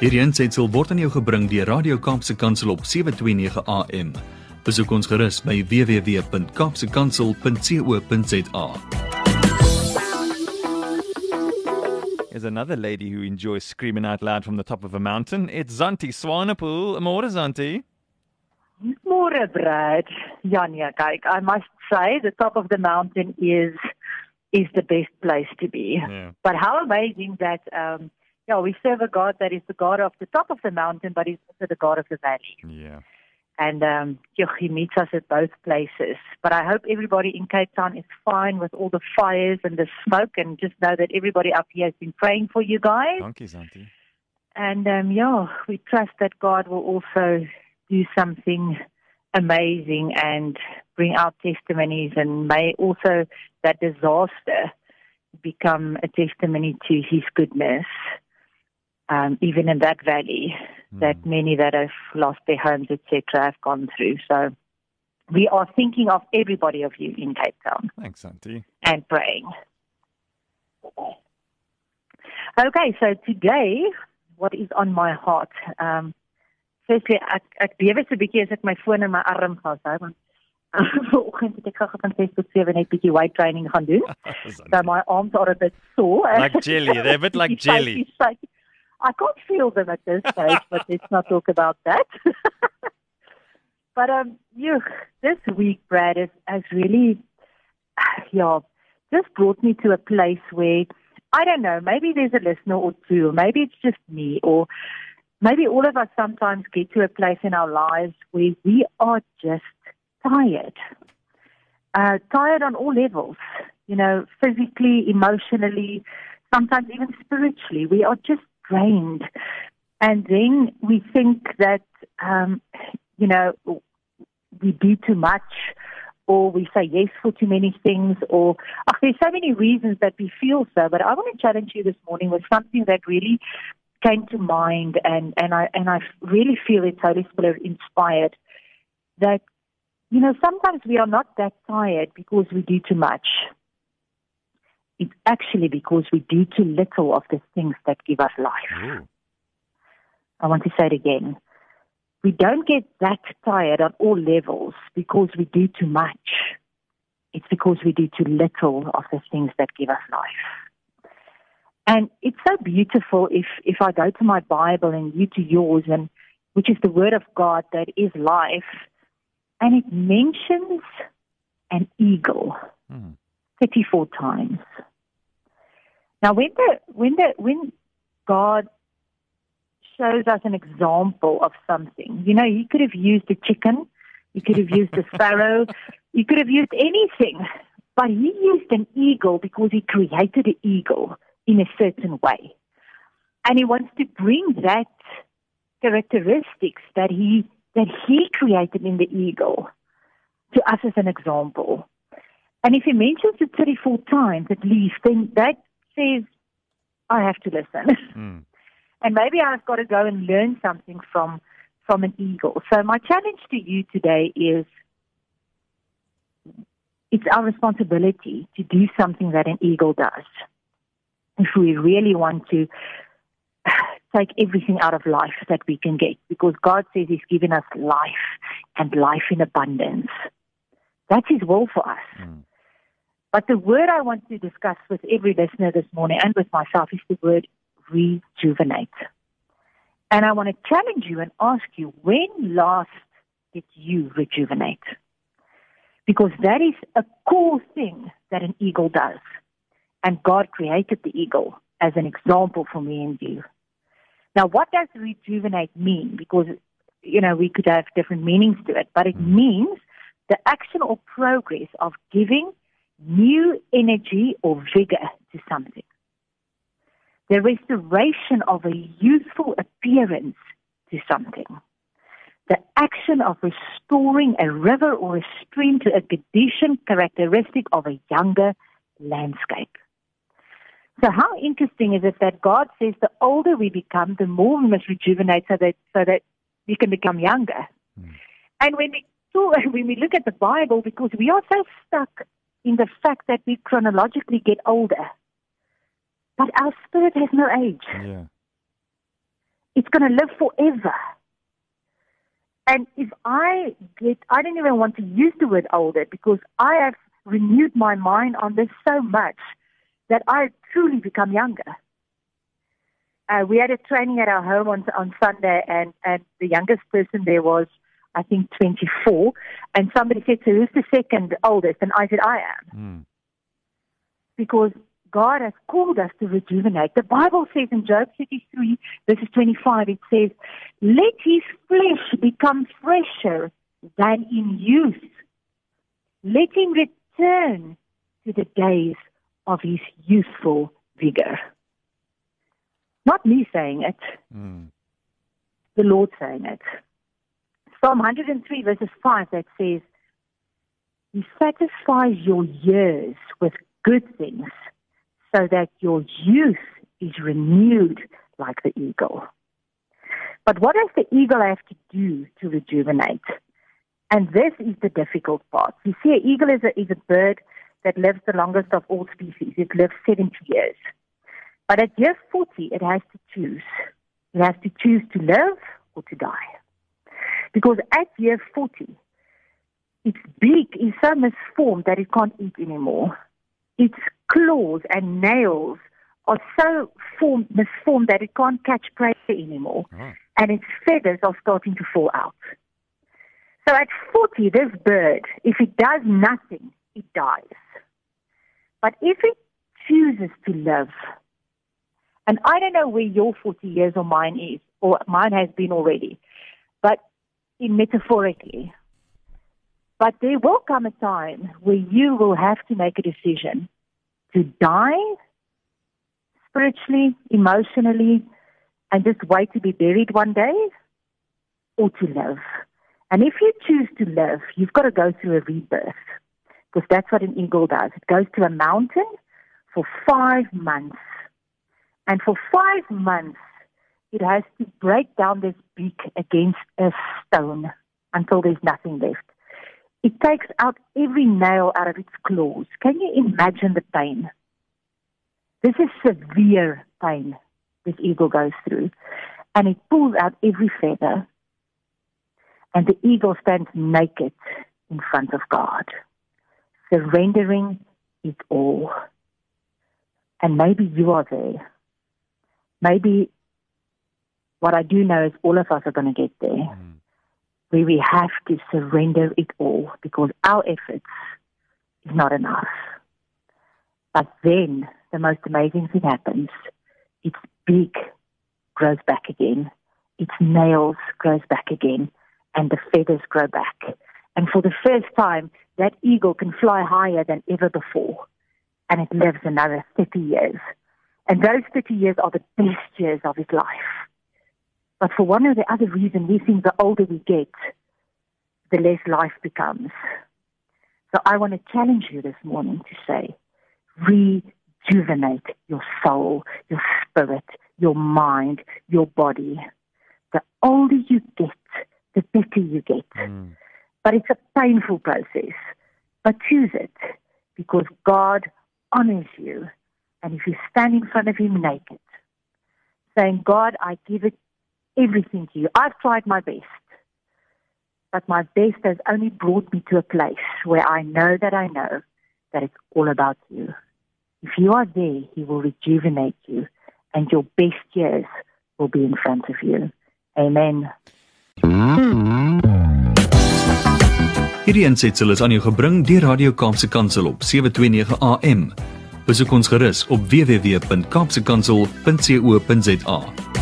Hierdie aanseit sal word aan jou gebring deur Radio Kaapse Kansel op 7:29 AM. Besoek ons gerus by www.kapsekansel.co.za. There's another lady who enjoys screaming out loud from the top of a mountain. It's Zanti Swanepoel. More Zanti. More Brad. Janja, kyk, I must say the top of the mountain is is the best place to be. Yeah. But how amazing that um yeah, we serve a God that is the God of the top of the mountain, but he's also the God of the valley. Yeah. And um he meets us at both places. But I hope everybody in Cape Town is fine with all the fires and the smoke and just know that everybody up here has been praying for you guys. Dankie Zantie. And um, yeah, we trust that God will also do something amazing and bring out testimonies, and may also that disaster become a testimony to His goodness, um, even in that valley that many that have lost their homes, etc., have gone through. So we are thinking of everybody of you in Cape Town Thanks Zantie. and praying. Okay, so today, what is on my heart? Um, firstly, ek ek bewe so bietjie as ek my foon in my arm vashou want vanoggend het ek gou van 6 tot 7 net bietjie weight training gaan doen. So my arms are a bit sore. Like jelly. They're a bit like jelly. I can't feel them at this stage, but let's not talk about that. but um, you, this week, Brad, has, has really, yeah, just brought me to a place where I don't know. Maybe there's a listener or two, or maybe it's just me, or maybe all of us sometimes get to a place in our lives where we are just tired. Uh, tired on all levels, you know, physically, emotionally, sometimes even spiritually. We are just drained. And then we think that, um, you know, we do too much or we say yes for too many things or ach, there's so many reasons that we feel so. But I want to challenge you this morning with something that really came to mind and, and I and I really feel it's Holy Spirit inspired that you know, sometimes we are not that tired because we do too much. It's actually because we do too little of the things that give us life. Ooh. I want to say it again. We don't get that tired on all levels because we do too much. It's because we do too little of the things that give us life. And it's so beautiful if, if I go to my Bible and you to yours, and which is the Word of God that is life, and it mentions an eagle Hmm. 34 times. Now, when the when the when God shows us an example of something, you know, He could have used a chicken, He could have used a sparrow, He could have used anything, but He used an eagle because He created an eagle in a certain way, and He wants to bring that characteristics that He that He created in the eagle to us as an example. And if he mentions it 34 times at least, then that says, I have to listen. Mm. and maybe I've got to go and learn something from, from an eagle. So my challenge to you today is it's our responsibility to do something that an eagle does. If we really want to take everything out of life that we can get, because God says He's given us life and life in abundance. That's His will for us. Mm. But the word I want to discuss with every listener this morning and with myself is the word rejuvenate. And I want to challenge you and ask you, when last did you rejuvenate? Because that is a cool thing that an eagle does. And God created the eagle as an example for me and you. Now, what does rejuvenate mean? Because, you know, we could have different meanings to it, but it mm. means the action or progress of giving new energy or vigor to something. The restoration of a youthful appearance to something. The action of restoring a river or a stream to a condition characteristic of a younger landscape. So how interesting is it that God says the older we become, the more we must rejuvenate so that so that we can become younger. Hmm. And when we so when we look at the Bible, because we are so stuck in the fact that we chronologically get older, but our spirit has no age. Yeah. it's going to live forever. And if I get, I don't even want to use the word older because I have renewed my mind on this so much that I truly become younger. Uh, we had a training at our home on on Sunday, and and the youngest person there was, I think, 24. And somebody said, "So who's the second oldest?" And I said, "I am," Mm. because God has called us to rejuvenate. The Bible says in Job 33, verses 25, it says, "Let his flesh become fresher than in youth. Let him return to the days of his youthful vigor." Not me saying it, Mm. the Lord saying it. Psalm 103, verses 5, that says, He satisfies your years with good things so that your youth is renewed like the eagle. But what does the eagle have to do to rejuvenate? And this is the difficult part. You see, an eagle is a, is a bird that lives the longest of all species. It lives 70 years. But at year 40, it has to choose. It has to choose to live or to die. Because at year 40, its beak is so misformed that it can't eat anymore. Its claws and nails are so formed, misformed that it can't catch prey anymore. Oh. And its feathers are starting to fall out. So at 40, this bird, if it does nothing, it dies. But if it chooses to live, and I don't know where your 40 years or mine is, or mine has been already, metaphorically. But there will come a time where you will have to make a decision to die spiritually, emotionally, and just wait to be buried one day, or to live. And if you choose to live, you've got to go through a rebirth, because that's what an eagle does. It goes to a mountain for five months. And for five months, it has to break down this beak against a stone until there's nothing left. It takes out every nail out of its claws. Can you imagine the pain? This is severe pain this eagle goes through. And it pulls out every feather. And the eagle stands naked in front of God, surrendering it all. And maybe you are there. Maybe what I do know is all of us are going to get there, Mm. where we have to surrender it all because our efforts is not enough. But then the most amazing thing happens. Its beak grows back again. Its nails grows back again and the feathers grow back. And for the first time, that eagle can fly higher than ever before. And it lives another 30 years. And those 30 years are the best years of his life. But for one or the other reason, we think the older we get, the less life becomes. So I want to challenge you this morning to say, rejuvenate your soul, your spirit, your mind, your body. The older you get, the better you get. Mm. But it's a painful process. But choose it because God honors you. And if you stand in front of Him naked, saying, God, I give it everything to you. I've tried my best. But my best has only brought me to a place where I know that I know that it's all about you. If you are there, He will rejuvenate you, and your best years will be in front of you. Amen. Hierdie aansetsel is aan jou gebring deur Radio Kaapse Kansel op 729 AM. Besoek ons gerus op www.kaapsekansel.co.za.